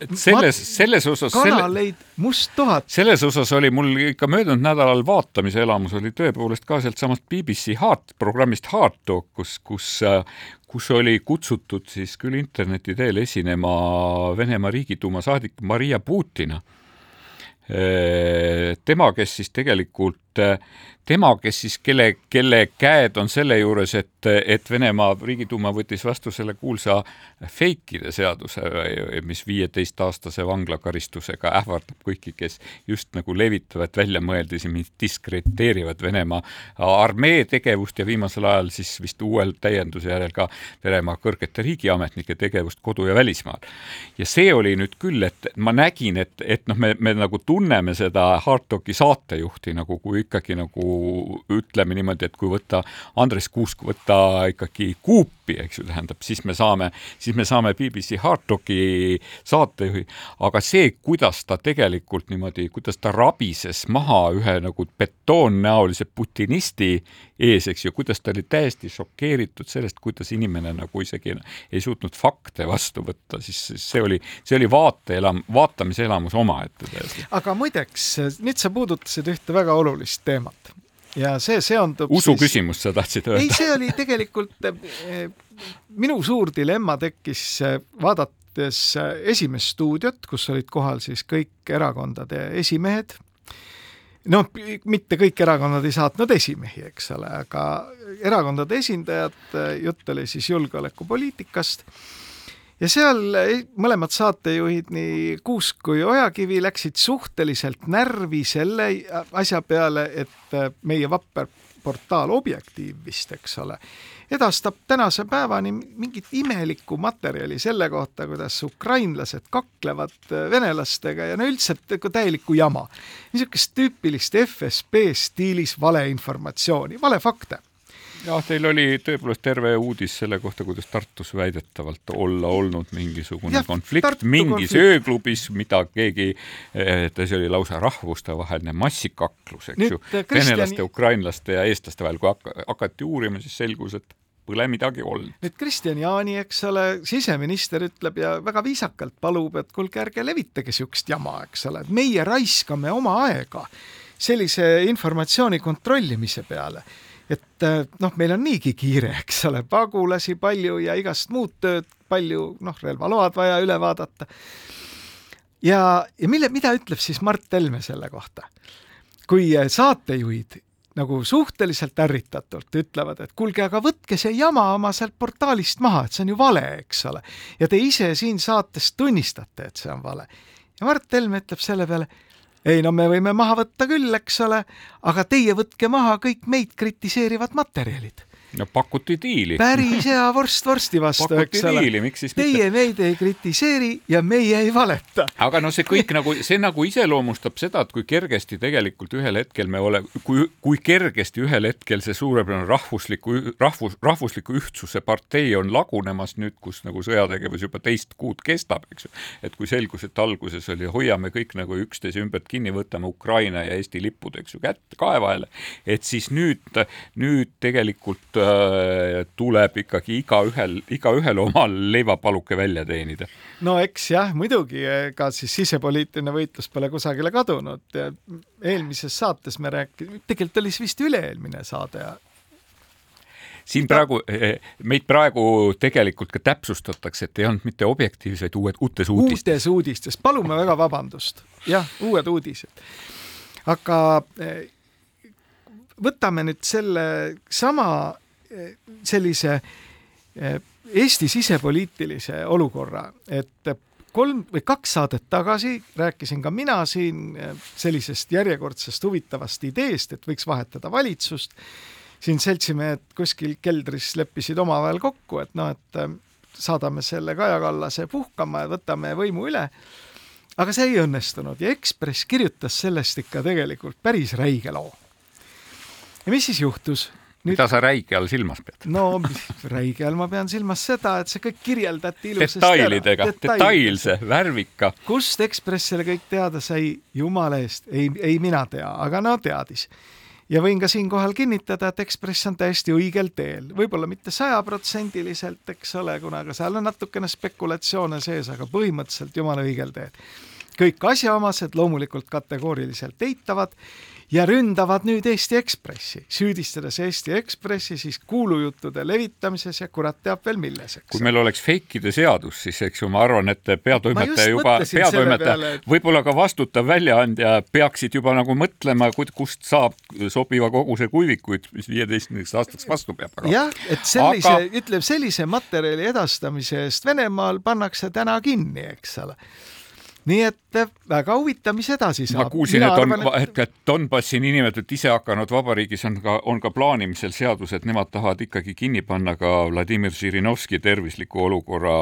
et selles, selles osas kanaleid selle, musttuhat. selles osas oli mul ikka möödunud nädalal vaatamise elamus oli tõepoolest ka sealtsamast BBC Heart programmist Heart Talk, kus, kus, äh, kus oli kutsutud siis küll interneti teel esinema Venemaa Riigiduuma saadik Maria Putina. Äh, tema, kes siis tegelikult tema, kes siis, kelle, kelle käed on selle juures, et, et Venemaa Riigiduuma võttis vastu selle kuulsa feikide seaduse, mis viieteistaastase vanglakaristusega ähvardab kõiki, kes just nagu levitavad väljamõeldisi, mis diskrediteerivad Venemaa armee tegevust ja viimasel ajal siis vist uuel täienduse järel ka Venemaa kõrgete riigiametnike tegevust kodu- ja välismaal. ja see oli nüüd küll, et ma nägin, et, et noh, me, me nagu tunneme seda Hard Talki saatejuhti nagu kui ikkagi nagu ütleme niimoodi, et kui võtta Andres Kuusk, võtta ikkagi kuupi, eks ju, tähendab, siis me saame, siis me saame BBC Hard Talki saatejuhi, aga see, kuidas ta tegelikult niimoodi, kuidas ta rabises maha ühe nagu betoonnäolise putinisti ees, eks ju, kuidas ta oli täiesti šokeeritud sellest, kuidas inimene nagu isegi ei suutnud fakte vastu võtta, siis see oli, see oli vaateelam-, vaatamise elamus omaette täiesti. aga muideks, nüüd sa puudutasid ühte väga olulist teemat. Ja see seondub usu siis... küsimust sa tahtsid öelda? ei, see oli tegelikult, eh, minu suur dilemma tekkis eh, vaadates eh, esimest stuudiot, kus olid kohal siis kõik erakondade esimehed, noh, mitte kõik erakonnad ei saatnud esimehi, eks ole, aga erakondade esindajad, jutt oli siis julgeolekupoliitikast ja seal mõlemad saatejuhid, nii Kuusk kui Ojakivi, läksid suhteliselt närvi selle asja peale, et meie vapper portaal Objektiiv vist, eks ole, edastab tänase päevani mingit imelikku materjali selle kohta, kuidas ukrainlased kaklevad venelastega ja no üldse täielikku jama. niisugust tüüpilist FSB stiilis valeinformatsiooni, valefakte jah, teil oli tõepoolest terve uudis selle kohta, kuidas Tartus väidetavalt olla olnud mingisugune ja, konflikt Tartu mingis konflikt. ööklubis, mida keegi, et see oli lausa rahvustevaheline massikaklus, eks Nüüd, ju, Kristjani... venelaste, ukrainlaste ja eestlaste vahel, kui hakati uurima, siis selgus, et pole midagi olnud. nüüd Kristjan Jaani, eks ole, siseminister ütleb ja väga viisakalt palub, et kuulge, ärge levitage niisugust jama, eks ole, et meie raiskame oma aega sellise informatsiooni kontrollimise peale et äh, noh, meil on niigi kiire, eks ole, pagulasi palju ja igast muud tööd palju, noh, relvaload vaja üle vaadata. ja, ja mille, mida ütleb siis Mart Helme selle kohta? kui saatejuhid nagu suhteliselt ärritatult ütlevad, et kuulge, aga võtke see jama oma sealt portaalist maha, et see on ju vale, eks ole. ja te ise siin saates tunnistate, et see on vale. ja Mart Helme ütleb selle peale, ei no me võime maha võtta küll, eks ole, aga teie võtke maha kõik meid kritiseerivad materjalid no pakuti diili. päris hea vorst vorsti vastu, eks ole. Teie meid ei kritiseeri ja meie ei valeta. aga no see kõik nagu, see nagu iseloomustab seda, et kui kergesti tegelikult ühel hetkel me oleme, kui, kui kergesti ühel hetkel see suurepärane rahvusliku, rahvus, rahvusliku ühtsuse partei on lagunemas nüüd, kus nagu sõjategevus juba teist kuud kestab, eks ju. et kui selgus, et alguses oli hoiame kõik nagu üksteise ümbert kinni, võtame Ukraina ja Eesti lipud, eks ju, kätte kaevahele, et siis nüüd, nüüd tegelikult tuleb ikkagi igaühel, igaühel omal leivapaluke välja teenida. no eks jah, muidugi, ega siis sisepoliitiline võitlus pole kusagile kadunud eelmises saates me rääkisime, tegelikult oli see vist üle-eelmine saade siin praegu, eh, meid praegu tegelikult ka täpsustatakse, et ei olnud mitte objektiivseid uued, uutes uudistes. uutes uudistes, palume väga vabandust. jah, uued uudised. aga eh, võtame nüüd selle sama sellise eh, Eesti sisepoliitilise olukorra, et kolm või kaks saadet tagasi rääkisin ka mina siin eh, sellisest järjekordsest huvitavast ideest, et võiks vahetada valitsust. siin seltsimehed kuskil keldris leppisid omavahel kokku, et noh, et eh, saadame selle Kaja Kallase puhkama ja võtame võimu üle. aga see ei õnnestunud ja Ekspress kirjutas sellest ikka tegelikult päris räige loo. ja mis siis juhtus? Nüüd... mida sa räige all silmas pead? no räige all ma pean silmas seda, et see kõik kirjeldati ilusasti detailidega, detailse, värvika. kust Ekspress selle kõik teada sai, jumala eest, ei, ei mina tea, aga no teadis. ja võin ka siinkohal kinnitada, et Ekspress on täiesti õigel teel, võib-olla mitte sajaprotsendiliselt, eks ole, kuna ka seal on natukene spekulatsioone sees, aga põhimõtteliselt jumala õigel teel. kõik asjaomased loomulikult kategooriliselt eitavad ja ründavad nüüd Eesti Ekspressi, süüdistades Eesti Ekspressi siis kuulujuttude levitamises ja kurat teab veel milles, eks. kui meil oleks fake'ide seadus, siis eks ju, ma arvan, et peatoimetaja juba, peatoimetaja, et... võib-olla ka vastutav väljaandja peaksid juba nagu mõtlema, kust saab sobiva koguse kuivikuid, mis viieteistkümneks aastaks vastu peab. jah, et sellise Aga..., ütleme sellise materjali edastamise eest Venemaal pannakse täna kinni, eks ole nii et eh, väga huvitav, mis edasi saab. ma kuulsin, et on, et, et Donbassi niinimetatud isehakanud vabariigis on ka, on ka plaanimisel seadus, et nemad tahavad ikkagi kinni panna ka Vladimir Žirinovski tervisliku olukorra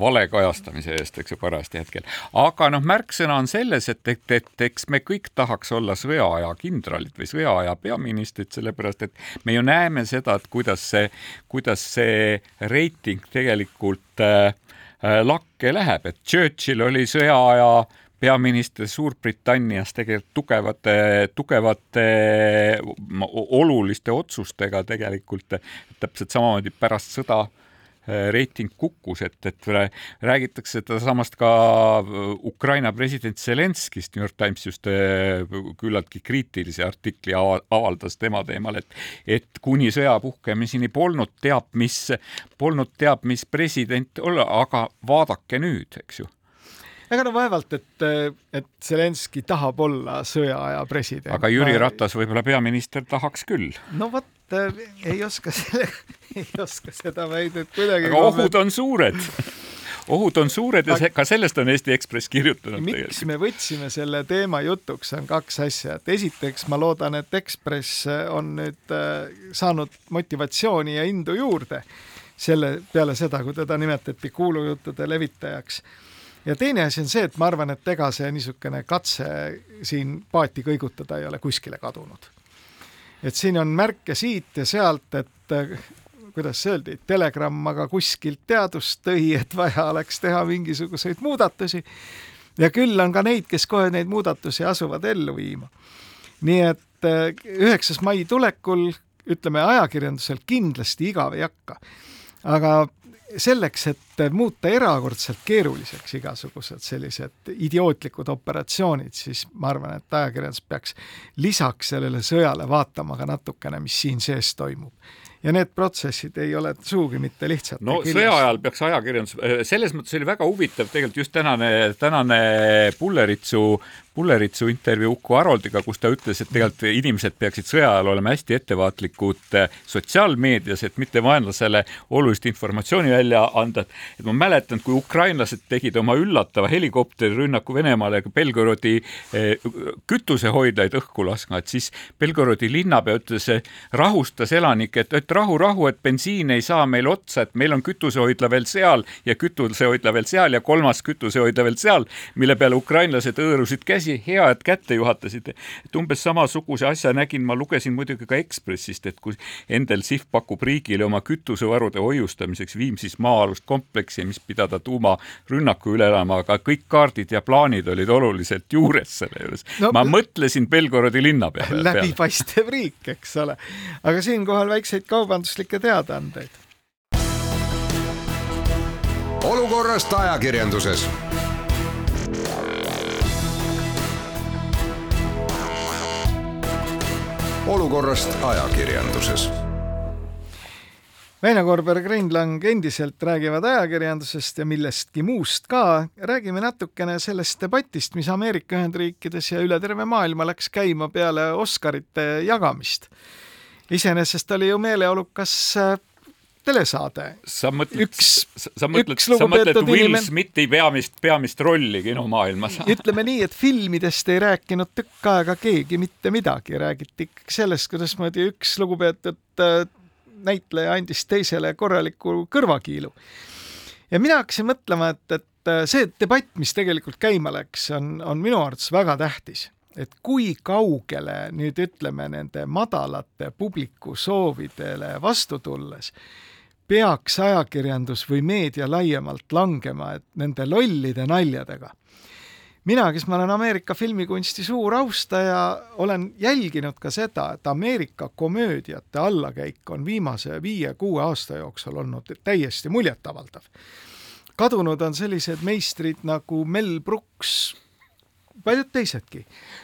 vale kajastamise eest, eks ju, parajasti hetkel. aga noh, märksõna on selles, et, et, et eks me kõik tahaks olla sõjaaja kindralid või sõjaaja peaministrid, sellepärast et me ju näeme seda, et kuidas see, kuidas see reiting tegelikult äh, Äh, lakke läheb, et Churchill oli sõjaaja peaminister Suurbritannias tegelikult tugevate, tugevate oluliste otsustega tegelikult täpselt samamoodi pärast sõda Äh, reiting kukkus, et, et räägitakse sedasamast ka äh, Ukraina president Zelenskist, New York Times just äh, küllaltki kriitilise artikli avaldas tema teemal, et et kuni sõja puhkemiseni polnud teab, mis, polnud teab, mis president olla, aga vaadake nüüd, eks ju ega no vaevalt, et, et Zelenskõi tahab olla sõjaaja president. aga Jüri Ratas võib-olla peaminister tahaks küll. no vot, ei oska selle, ei oska seda väidet kuidagi. aga ohud on suured ohud on suured ja see, ka sellest on Eesti Ekspress kirjutanud. miks me võtsime selle teema jutuks, on kaks asja, et esiteks ma loodan, et Ekspress on nüüd äh, saanud motivatsiooni ja indu juurde selle peale seda, kui teda nimetati kuulujuttude levitajaks ja teine asi on see, et ma arvan, et ega see niisugune katse siin paati kõigutada ei ole kuskile kadunud. Et siin on märke siit ja sealt, et kuidas see öeldi, Telegram aga kuskilt teadust tõi, et vaja oleks teha mingisuguseid muudatusi ja küll on ka neid, kes kohe neid muudatusi asuvad ellu viima. nii et eh, üheksas mai tulekul ütleme, ajakirjandusel kindlasti igav ei hakka. aga selleks, et muuta erakordselt keeruliseks igasugused sellised idiootlikud operatsioonid, siis ma arvan, et ajakirjandus peaks lisaks sellele sõjale vaatama ka natukene, mis siin sees toimub ja need protsessid ei ole sugugi mitte lihtsad. no sõja ajal peaks ajakirjandus, selles mõttes oli väga huvitav tegelikult just tänane, tänane Pulleritsu Pulleritsu intervjuu Uku Haroldiga, kus ta ütles, et tegelikult inimesed peaksid sõja ajal olema hästi ettevaatlikud eh, sotsiaalmeedias, et mitte vaenlasele olulist informatsiooni välja anda. et ma mäletan, kui ukrainlased tegid oma üllatava helikopterirünnaku Venemaale Belgorodi eh, kütusehoidlaid õhku laskma, et siis Belgorodi linnapea ütles, rahustas elanikke, et, et rahu, rahu, et bensiin ei saa meil otsa, et meil on kütusehoidla veel seal ja kütusehoidla veel seal ja kolmas kütusehoidla veel seal, mille peale ukrainlased hõõrusid käsi hea, et kätte juhatasite. et umbes samasuguse asja nägin, ma lugesin muidugi ka Ekspressist, et kui Endel Sihv pakub riigile oma kütusevarude hoiustamiseks Viimsis maa-alust kompleksi, mis pidada tuumarünnaku üle elama, aga kõik kaardid ja plaanid olid oluliselt juures selle juures no,. ma mõtlesin Belgorodi linna peale. läbipaistev riik, eks ole. aga siinkohal väikseid kaubanduslikke teadaandeid. olukorrast ajakirjanduses olukorrast ajakirjanduses. Väino Koorberg-Reindlang endiselt räägivad ajakirjandusest ja millestki muust ka. räägime natukene sellest debatist, mis Ameerika Ühendriikides ja üle terve maailma läks käima peale Oscarite jagamist. Iseenesest oli ju meeleolukas telesaade. sa mõtled, sa mõtled, sa mõtled Will inimen... Smithi peamist, peamist rolli kinomaailmas ütleme nii, et filmidest ei rääkinud tükk aega keegi mitte midagi, räägiti ikkagi sellest, kuidasmoodi üks lugupeetud äh, näitleja andis teisele korraliku kõrvakiilu. ja mina hakkasin mõtlema, et, et äh, see debatt, mis tegelikult käima läks, on, on minu arvates väga tähtis et kui kaugele nüüd ütleme nende madalate publiku soovidele vastu tulles peaks ajakirjandus või meedia laiemalt langema, et nende lollide naljadega. mina, kes ma olen Ameerika filmikunsti suur austaja, olen jälginud ka seda, et Ameerika komöödiate allakäik on viimase viie-kuue aasta jooksul olnud täiesti muljetavaldav. kadunud on sellised meistrid nagu Mel Brooks, paljud teisedki.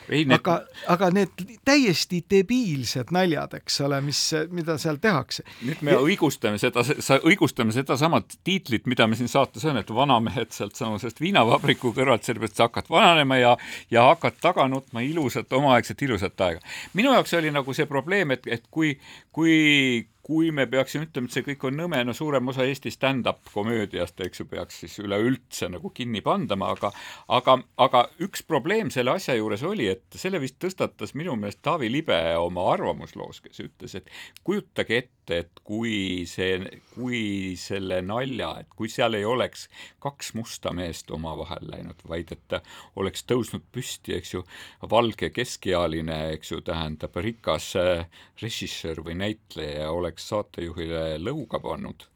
Need... aga, aga need täiesti debiilsed naljad, eks ole, mis, mida seal tehakse. nüüd me ja... õigustame seda, õigustame sedasama tiitlit, mida me siin saates on, et vanamehed sealtsamusest viinavabriku kõrvalt, sellepärast sa hakkad vananema ja, ja hakkad taga nutma ilusat, omaaegset ilusat aega. minu jaoks oli nagu see probleem, et, et kui, kui kui me peaksime ütlema, et see kõik on nõme, no suurem osa Eesti stand-up komöödiast, eks ju, peaks siis üleüldse nagu kinni pandama, aga aga, aga üks probleem selle asja juures oli, et selle vist tõstatas minu meelest Taavi Libe oma arvamusloos, kes ütles, et kujutage ette, et kui see, kui selle nalja, et kui seal ei oleks kaks musta meest omavahel läinud, vaid et oleks tõusnud püsti, eks ju, valge keskealine, eks ju, tähendab rikas äh, režissöör või näitleja oleks saatejuhile lõuga pannud,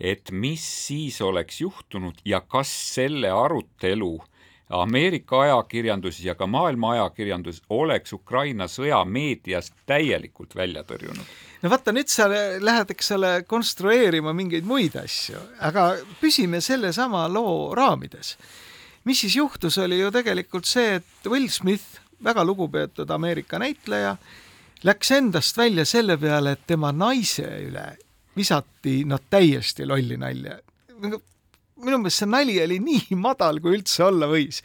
et mis siis oleks juhtunud ja kas selle arutelu Ameerika ajakirjandus ja ka maailma ajakirjandus oleks Ukraina sõja meediast täielikult välja tõrjunud. no vaata, nüüd sa lähed, eks ole, konstrueerima mingeid muid asju, aga püsime sellesama loo raamides. mis siis juhtus, oli ju tegelikult see, et Will Smith, väga lugupeetud Ameerika näitleja, läks endast välja selle peale, et tema naise üle visati noh, täiesti lolli nalja minu meelest see nali oli nii madal, kui üldse olla võis.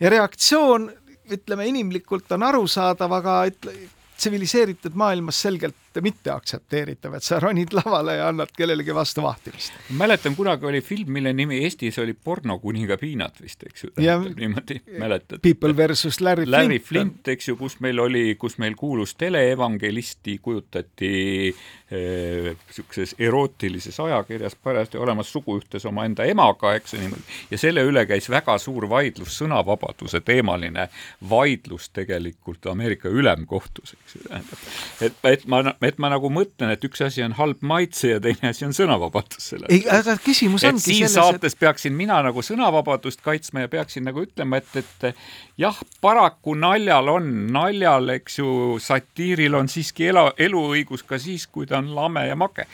ja reaktsioon, ütleme inimlikult on arusaadav, aga ütle, tsiviliseeritud maailmas selgelt mitte aktsepteeritav, et sa ronid lavale ja annad kellelegi vastu vahtimist. mäletan, kunagi oli film, mille nimi Eestis oli Pornokuninga piinad vist, eks ju. niimoodi, mäletad? People versus Larry Flint. Larry Flint, eks ju, kus meil oli, kus meil kuulus teleevangelisti kujutati niisuguses äh, erootilises ajakirjas parajasti olemas suguühtes omaenda emaga, eks ju niimoodi, ja selle üle käis väga suur vaidlus, sõnavabaduse teemaline vaidlus tegelikult Ameerika ülemkohtus, eks ju, tähendab. et, et ma et ma nagu mõtlen, et üks asi on halb maitse ja teine asi on sõnavabadus selle ei, aga küsimus ongi selles, saates et... peaksin mina nagu sõnavabadust kaitsma ja peaksin nagu ütlema, et, et jah, paraku naljal on, naljal, eks ju, satiiril on siiski ela, eluõigus ka siis, kui ta on lame ja mage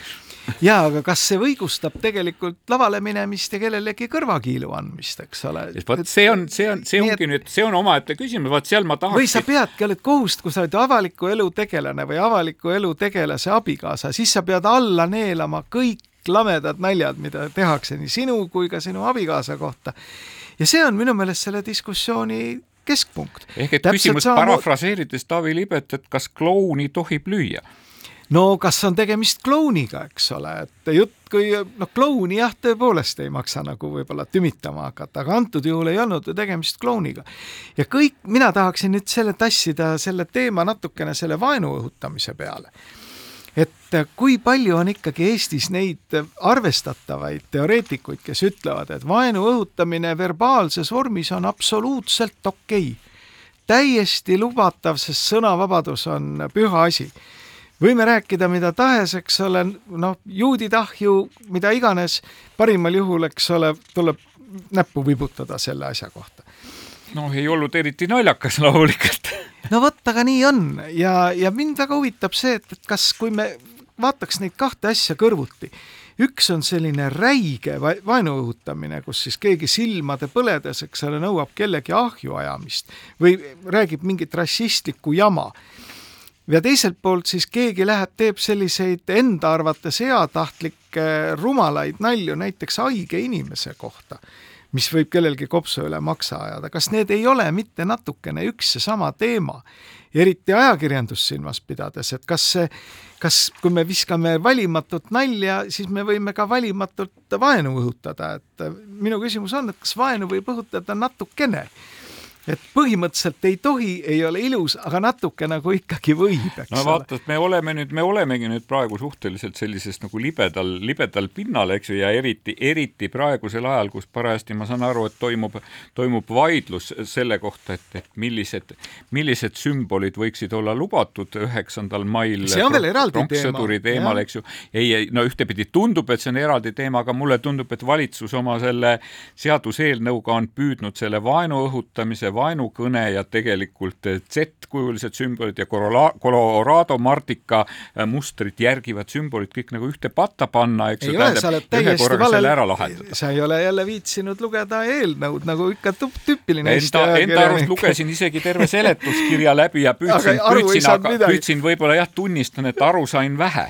jaa, aga kas see õigustab tegelikult lavale minemist ja kellelegi kõrvakiilu andmist, eks ole? vot see on, see on, see ongi et... nüüd, see on omaette küsimus, vot seal ma tahaks või sa peadki, oled kohust, kui sa oled avaliku elu tegelane või avaliku elu tegelase abikaasa, siis sa pead alla neelama kõik lamedad naljad, mida tehakse nii sinu kui ka sinu abikaasa kohta. ja see on minu meelest selle diskussiooni keskpunkt. ehk et Täpselt küsimus sama... parafraseerides Taavi Libet, et kas klouni tohib lüüa? No kas on tegemist klouniga, eks ole, et jutt, kui noh, klouni jah, tõepoolest ei maksa nagu võib-olla tümitama hakata, aga antud juhul ei olnud ju tegemist klouniga. ja kõik, mina tahaksin nüüd selle tassida, selle teema natukene selle vaenu õhutamise peale et kui palju on ikkagi Eestis neid arvestatavaid teoreetikuid, kes ütlevad, et vaenu õhutamine verbaalses vormis on absoluutselt okei okay. täiesti lubatav, sest sõnavabadus on püha asi võime rääkida mida tahes, eks ole, noh, juuditahju, mida iganes, parimal juhul, eks ole, tuleb näppu vibutada selle asja kohta. noh, ei olnud eriti naljakas loomulikult. No vot, aga nii on. Ja, ja mind väga huvitab see, et, et kas, kui me vaataks neid kahte asja kõrvuti, üks on selline räige vaenu õhutamine, kus siis keegi silmade põledes, eks ole, nõuab kellegi ahju ajamist või räägib mingit rassistlikku jama ja teiselt poolt siis keegi läheb, teeb selliseid enda arvates heatahtlikke rumalaid nalju näiteks haige inimese kohta, mis võib kellelgi kopsu üle maksa ajada. kas need ei ole mitte natukene üks ja sama teema? eriti ajakirjandust silmas pidades, et kas see, kas, kui me viskame valimatut nalja, siis me võime ka valimatult vaenu õhutada, et minu küsimus on, et kas vaenu võib õhutada natukene et põhimõtteliselt ei tohi, ei ole ilus, aga natuke nagu ikkagi võib, eks no vaata, et me oleme nüüd, me olemegi nüüd praegu suhteliselt sellises nagu libedal, libedal pinnal, eks ju, ja eriti, eriti praegusel ajal, kus parajasti ma saan aru, et toimub, toimub vaidlus selle kohta, et, et millised, millised sümbolid võiksid olla lubatud üheksandal mail pronkssõduri teemal, eks ju. ei, ei, no ühtepidi tundub, et see on eraldi teema, aga mulle tundub, et valitsus oma selle seaduseelnõuga on püüdnud selle vaenu õhutamise, vaenukõne ja tegelikult Z-kujulised sümbolid ja Colorado Martika äh, mustrit järgivad sümbolid kõik nagu ühte patta panna, eks ju, tähendab ühe korraga valel... selle ära lahendada. sa ei ole jälle viitsinud lugeda eelnõud nagu ikka tüüpiline enda, enda arust lugesin isegi terve seletuskirja läbi ja püüdsin, püüdsin, aga püüdsin võib-olla jah, tunnistan, et aru sain vähe.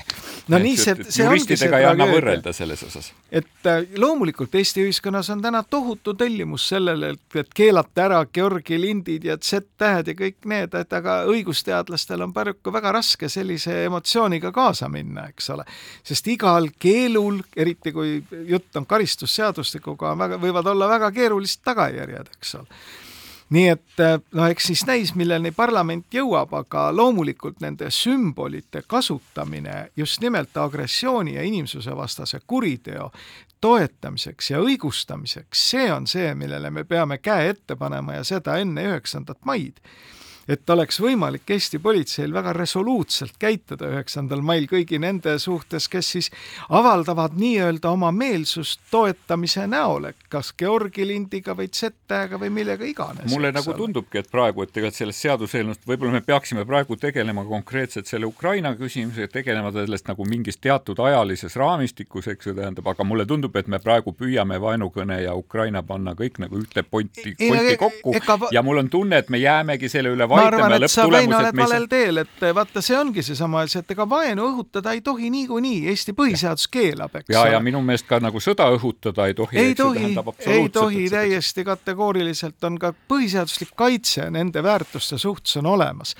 no et, nii see, see ongi see tragöödia. selles osas. et äh, loomulikult Eesti ühiskonnas on täna tohutu tellimus sellele, et, et keelata ära Georg Georgi lindid ja Z-tähed ja kõik need, et aga õigusteadlastel on paraku väga raske sellise emotsiooniga kaasa minna, eks ole. sest igal keelul, eriti kui jutt on karistusseadustikuga, on väga, võivad olla väga keerulised tagajärjed, eks ole nii et no eks siis näis, milleni parlament jõuab, aga loomulikult nende sümbolite kasutamine just nimelt agressiooni ja inimsusevastase kuriteo toetamiseks ja õigustamiseks, see on see, millele me peame käe ette panema ja seda enne üheksandat maid et oleks võimalik Eesti politseil väga resoluutselt käituda üheksandal mail kõigi nende suhtes, kes siis avaldavad nii-öelda oma meelsust toetamise näol, et kas Georgi lindiga või Z-tähega või millega iganes. mulle nagu ole. tundubki, et praegu, et tegelikult sellest seaduseelnõust võib-olla me peaksime praegu tegelema konkreetselt selle Ukraina küsimusega, tegelema sellest nagu mingis teatud ajalises raamistikus, eks ju, tähendab, aga mulle tundub, et me praegu püüame vaenukõne ja Ukraina panna kõik nagu ühte ponti, ponti kokku ega... ja mul on tunne, et me jäämegi selle üle ma arvan, et sa, Väino, oled valel teel, et vaata, see ongi seesama asi, et ega vaenu õhutada ei tohi niikuinii, Eesti põhiseadus keelab, eks. ja, ja minu meelest ka nagu sõda õhutada ei tohi. ei tohi, ei tohi, täiesti kategooriliselt on ka põhiseaduslik kaitse nende väärtuste suhtes on olemas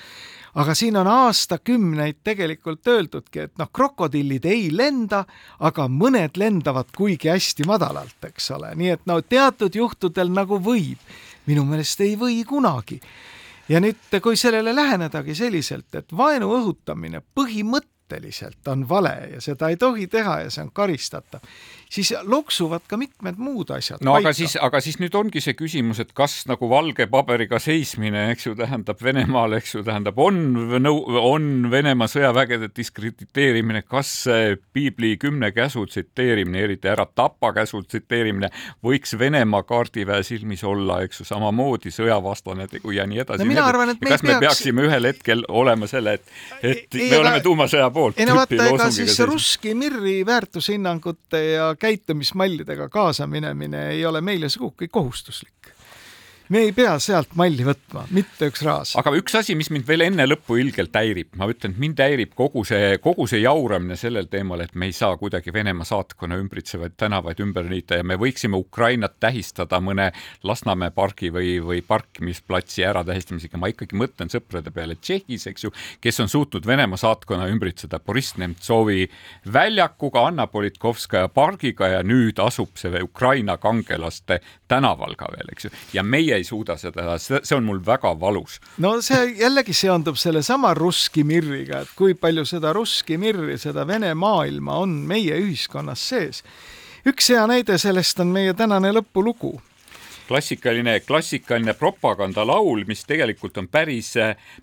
aga siin on aastakümneid tegelikult öeldudki, et noh, krokodillid ei lenda, aga mõned lendavad kuigi hästi madalalt, eks ole, nii et no teatud juhtudel nagu võib. minu meelest ei või kunagi ja nüüd, kui sellele lähenedagi selliselt, et vaenu õhutamine põhimõtteliselt on vale ja seda ei tohi teha ja see on karistatav, siis loksuvad ka mitmed muud asjad. no paika. aga siis, aga siis nüüd ongi see küsimus, et kas nagu valge paberiga seismine, eks ju, tähendab Venemaal, eks ju, tähendab, on, on Venemaa sõjavägede diskrediteerimine, kas piibli kümne käsu tsiteerimine, eriti ära tapa käsu tsiteerimine, võiks Venemaa kaardiväe silmis olla, eks ju, samamoodi sõjavastane tegu ja nii edasi no,. kas me peaks... peaksime ühel hetkel olema selle, et, et ei, me oleme tuumasõja poolt? ei no vaata, ega siis Russki Mirri väärtushinnangute ja käitumismallidega kaasaminemine ei ole meile sugugi kohustuslik me ei pea sealt malli võtma, mitte üks raas. aga üks asi, mis mind veel enne lõppu ilgelt häirib, ma ütlen, et mind häirib kogu see, kogu see jauramine sellel teemal, et me ei saa kuidagi Venemaa saatkonna ümbritsevaid tänavaid ümber niita ja me võiksime Ukrainat tähistada mõne Lasnamäe pargi või, või parkimisplatsi äratähistamisega. ma ikkagi mõtlen sõprade peale Tšehhis, eks ju, kes on suutnud Venemaa saatkonna ümbritseda Boriss Nemtsovi väljakuga, Anna Politkovskaja pargiga ja nüüd asub see Ukraina kangelaste tänaval ka veel, eks ju, ja meie ei suuda seda, see on mul väga valus. no see jällegi seondub sellesama Russki Mirriga, et kui palju seda Russki Mirri, seda Vene maailma on meie ühiskonnas sees. üks hea näide sellest on meie tänane lõpulugu klassikaline, klassikaline propagandalaul, mis tegelikult on päris,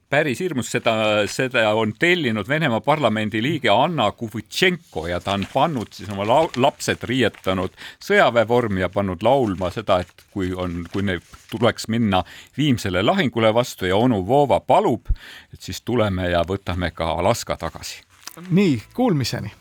päris hirmus, seda, seda on tellinud Venemaa parlamendi liige Anna Kuvitšenko ja ta on pannud siis oma lapsed riietanud sõjaväevormi ja pannud laulma seda, et kui on, kui neil tuleks minna Viimsele lahingule vastu ja onu Vova palub, et siis tuleme ja võtame ka Alaska tagasi. nii, kuulmiseni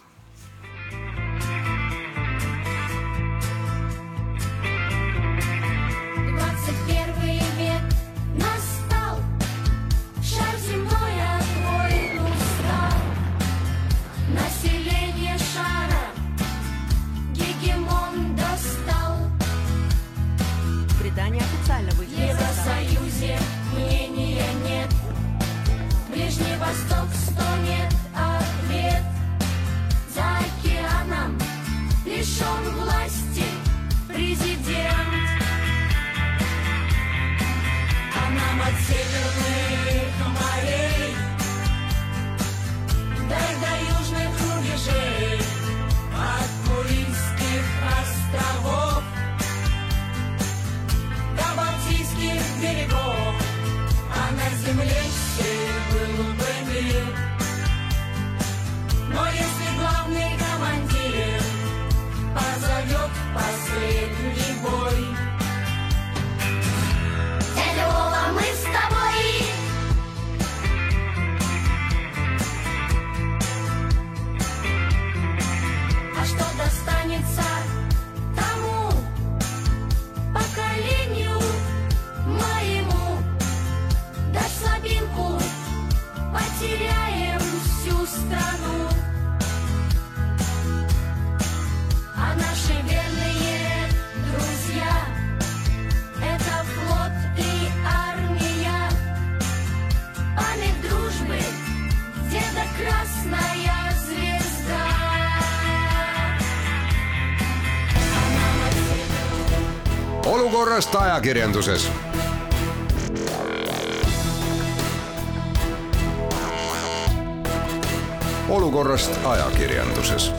olukorrast ajakirjanduses. olukorrast ajakirjanduses